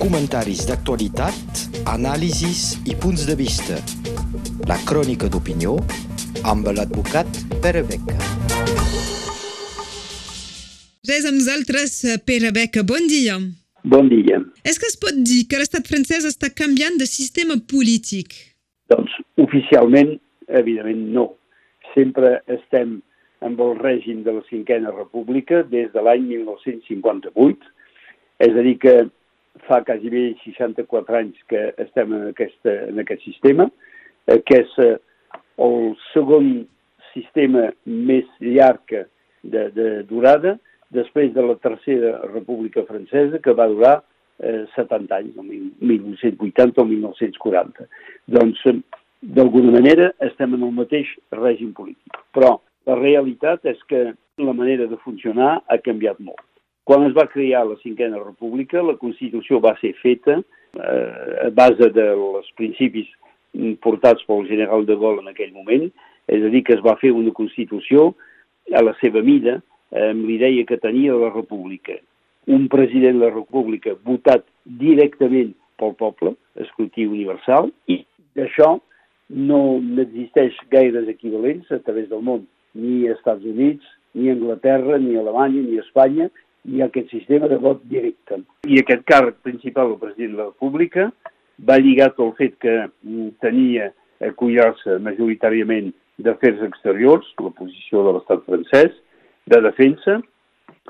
comentaris d'actualitat, anàlisis i punts de vista. La crònica d'opinió amb l'advocat Pere Beca. Res amb nosaltres, Pere Beca. Bon dia. Bon dia. És que es pot dir que l'estat francès està canviant de sistema polític? Doncs oficialment, evidentment no. Sempre estem amb el règim de la cinquena república des de l'any 1958, és a dir que fa quasi bé 64 anys que estem en, aquesta, en aquest sistema, eh, que és eh, el segon sistema més llarg de, de durada, després de la tercera república francesa, que va durar eh, 70 anys, el 1980 o 1940. Doncs, eh, d'alguna manera, estem en el mateix règim polític. Però la realitat és que la manera de funcionar ha canviat molt. Quan es va crear la cinquena república, la Constitució va ser feta eh, a base dels principis portats pel general de Gaulle en aquell moment, és a dir, que es va fer una Constitució a la seva mida, amb l'idea que tenia la república. Un president de la república votat directament pel poble, escrutí universal, i d'això no n'existeix gaires equivalents a través del món ni als Estats Units, ni a Anglaterra, ni a Alemanya, ni a Espanya, ha aquest sistema de vot directe. I aquest càrrec principal del president de la República va lligat al fet que tenia a cuidar-se majoritàriament d'afers exteriors, la posició de l'estat francès, de defensa,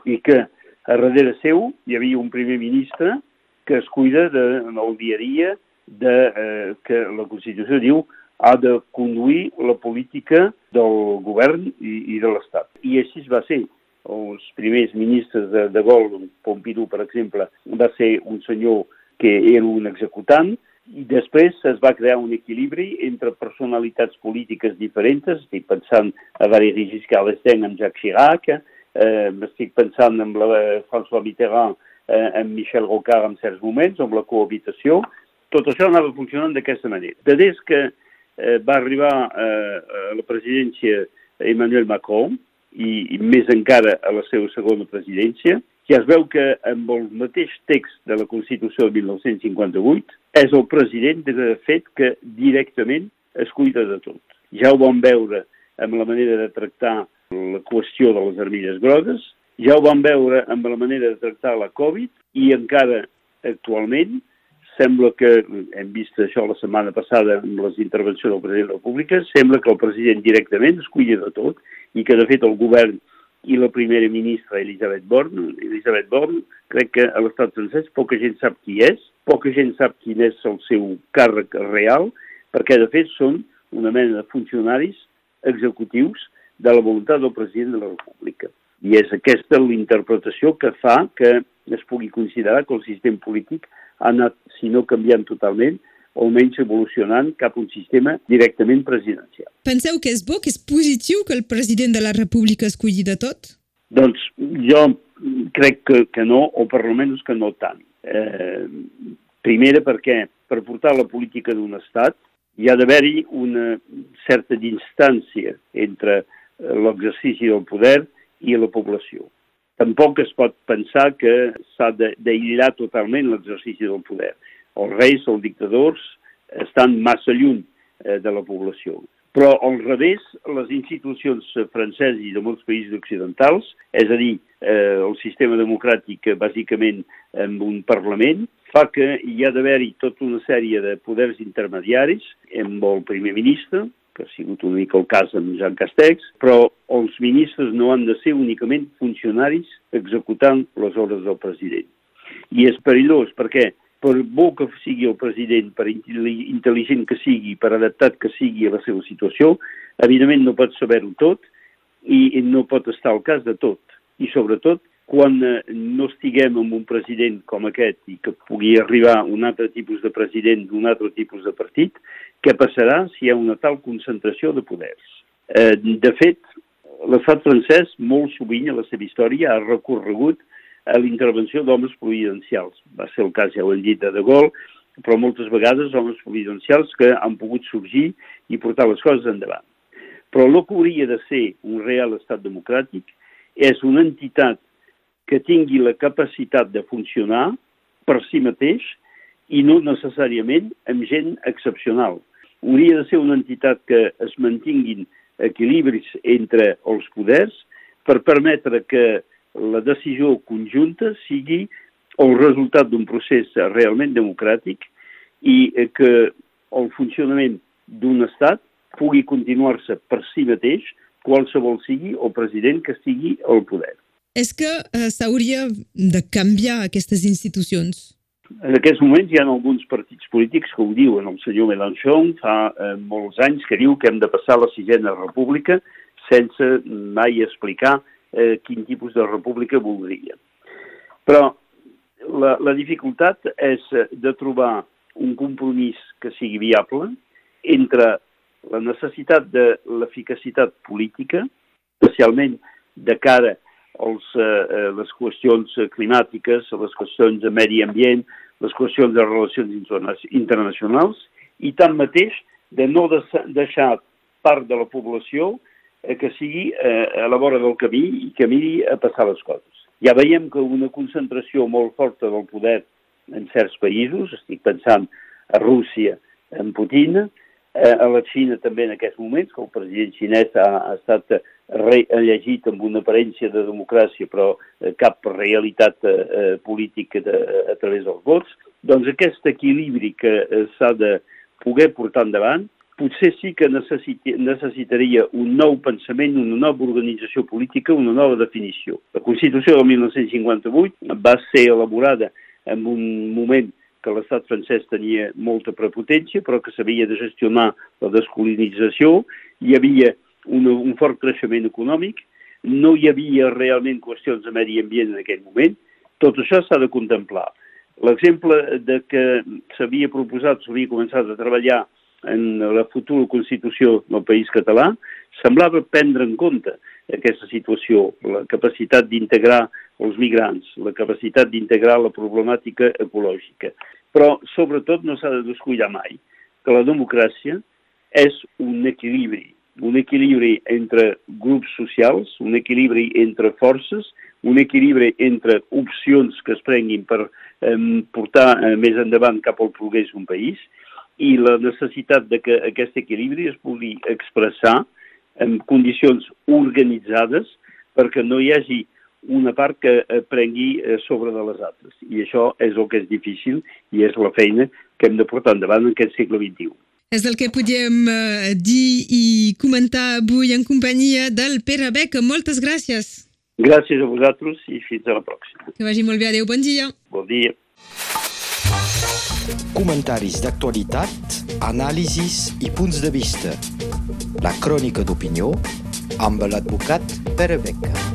i que a darrere seu hi havia un primer ministre que es cuida de, en el dia a dia de, eh, que la Constitució diu ha de conduir la política del govern i, i de l'Estat. I així va ser. Els primers ministres de, de Gaulle, Pompidou, per exemple, va ser un senyor que era un executant, i després es va crear un equilibri entre personalitats polítiques diferents, estic pensant a Valéry Giscard d'Estaing amb Jacques Chirac, eh, estic pensant amb la, eh, François Mitterrand, eh, amb Michel Rocard en certs moments, amb la cohabitació, tot això anava funcionant d'aquesta manera. Des que eh, va arribar eh, a la presidència Emmanuel Macron i, i més encara a la seva segona presidència, ja es veu que amb el mateix text de la Constitució de 1958 és el president de fet que directament es cuida de tot. Ja ho vam veure amb la manera de tractar la qüestió de les armilles grogues, ja ho vam veure amb la manera de tractar la Covid i encara actualment sembla que, hem vist això la setmana passada amb les intervencions del president de la República, sembla que el president directament es cuida de tot i que, de fet, el govern i la primera ministra Elisabeth Born, Elisabeth Born, crec que a l'estat francès poca gent sap qui és, poca gent sap quin és el seu càrrec real, perquè, de fet, són una mena de funcionaris executius de la voluntat del president de la República. I és aquesta l'interpretació que fa que es pugui considerar que el sistema polític ha anat, si no canviant totalment, almenys evolucionant cap a un sistema directament presidencial. Penseu que és bo, que és positiu que el president de la República es cuidi de tot? Doncs jo crec que, que no, o per almenys que no tant. Eh, primera perquè per portar la política d'un estat hi ha d'haver-hi una certa distància entre l'exercici del poder i la població. Tampoc es pot pensar que s'ha d'aïllar totalment l'exercici del poder. Els reis, els dictadors, estan massa lluny eh, de la població. Però al revés, les institucions franceses i de molts països occidentals, és a dir, eh, el sistema democràtic bàsicament amb un Parlament, fa que hi ha d'haver-hi tota una sèrie de poders intermediaris amb el primer ministre, que ha sigut una mica el cas amb Jean Castex, però els ministres no han de ser únicament funcionaris executant les ordres del president. I és perillós perquè per bo que sigui el president, per intel·ligent que sigui, per adaptat que sigui a la seva situació, evidentment no pot saber-ho tot i no pot estar al cas de tot. I sobretot quan eh, no estiguem amb un president com aquest i que pugui arribar un altre tipus de president d'un altre tipus de partit, què passarà si hi ha una tal concentració de poders? Eh, de fet, l'estat francès molt sovint a la seva història ha recorregut a l'intervenció d'homes providencials. Va ser el cas, ja ho hem dit, de De Gaulle, però moltes vegades homes providencials que han pogut sorgir i portar les coses endavant. Però el que hauria de ser un real estat democràtic és una entitat que tingui la capacitat de funcionar per si mateix i no necessàriament amb gent excepcional. Hauria de ser una entitat que es mantinguin equilibris entre els poders per permetre que la decisió conjunta sigui el resultat d'un procés realment democràtic i que el funcionament d'un estat pugui continuar-se per si mateix, qualsevol sigui el president que estigui al poder. És que eh, s'hauria de canviar aquestes institucions? En aquests moments hi ha alguns partits polítics que ho diuen. El senyor Mélenchon fa eh, molts anys que diu que hem de passar a la sisena república sense mai explicar eh, quin tipus de república voldria. Però la, la dificultat és de trobar un compromís que sigui viable entre la necessitat de l'eficacitat política, especialment de cara als, eh, les qüestions climàtiques, les qüestions de medi ambient, les qüestions de relacions internacionals, i tanmateix de no deixar part de la població eh, que sigui eh, a la vora del camí i que miri a passar les coses. Ja veiem que una concentració molt forta del poder en certs països, estic pensant a Rússia, en Putin, eh, a la Xina també en aquests moments, que el president xinès ha, ha estat reelegit amb una aparència de democràcia, però eh, cap realitat eh, eh, política de, a través dels vots, doncs aquest equilibri que eh, s'ha de poder portar endavant, potser sí que necessitaria un nou pensament, una nova organització política, una nova definició. La Constitució del 1958 va ser elaborada en un moment que l'estat francès tenia molta prepotència, però que s'havia de gestionar la descolonització, hi havia un, un fort creixement econòmic, no hi havia realment qüestions de medi ambient en aquell moment, tot això s'ha de contemplar. L'exemple de que s'havia proposat, s'havia començat a treballar en la futura Constitució del país català, semblava prendre en compte aquesta situació, la capacitat d'integrar els migrants, la capacitat d'integrar la problemàtica ecològica. Però, sobretot, no s'ha de descuidar mai que la democràcia és un equilibri, un equilibri entre grups socials, un equilibri entre forces, un equilibri entre opcions que es prenguin per eh, portar eh, més endavant cap al progrés d'un país i la necessitat de que aquest equilibri es pugui expressar en condicions organitzades perquè no hi hagi una part que prengui eh, sobre de les altres. I això és el que és difícil i és la feina que hem de portar endavant en aquest segle XXI. És el que podíem uh, dir i comentar avui en companyia del Pere Beca. Moltes gràcies. Gràcies a vosaltres i fins a la pròxima. Que vagi molt bé. Adéu, bon dia. Bon dia. Comentaris d'actualitat, anàlisis i punts de vista. La crònica d'opinió amb l'advocat Pere Beca.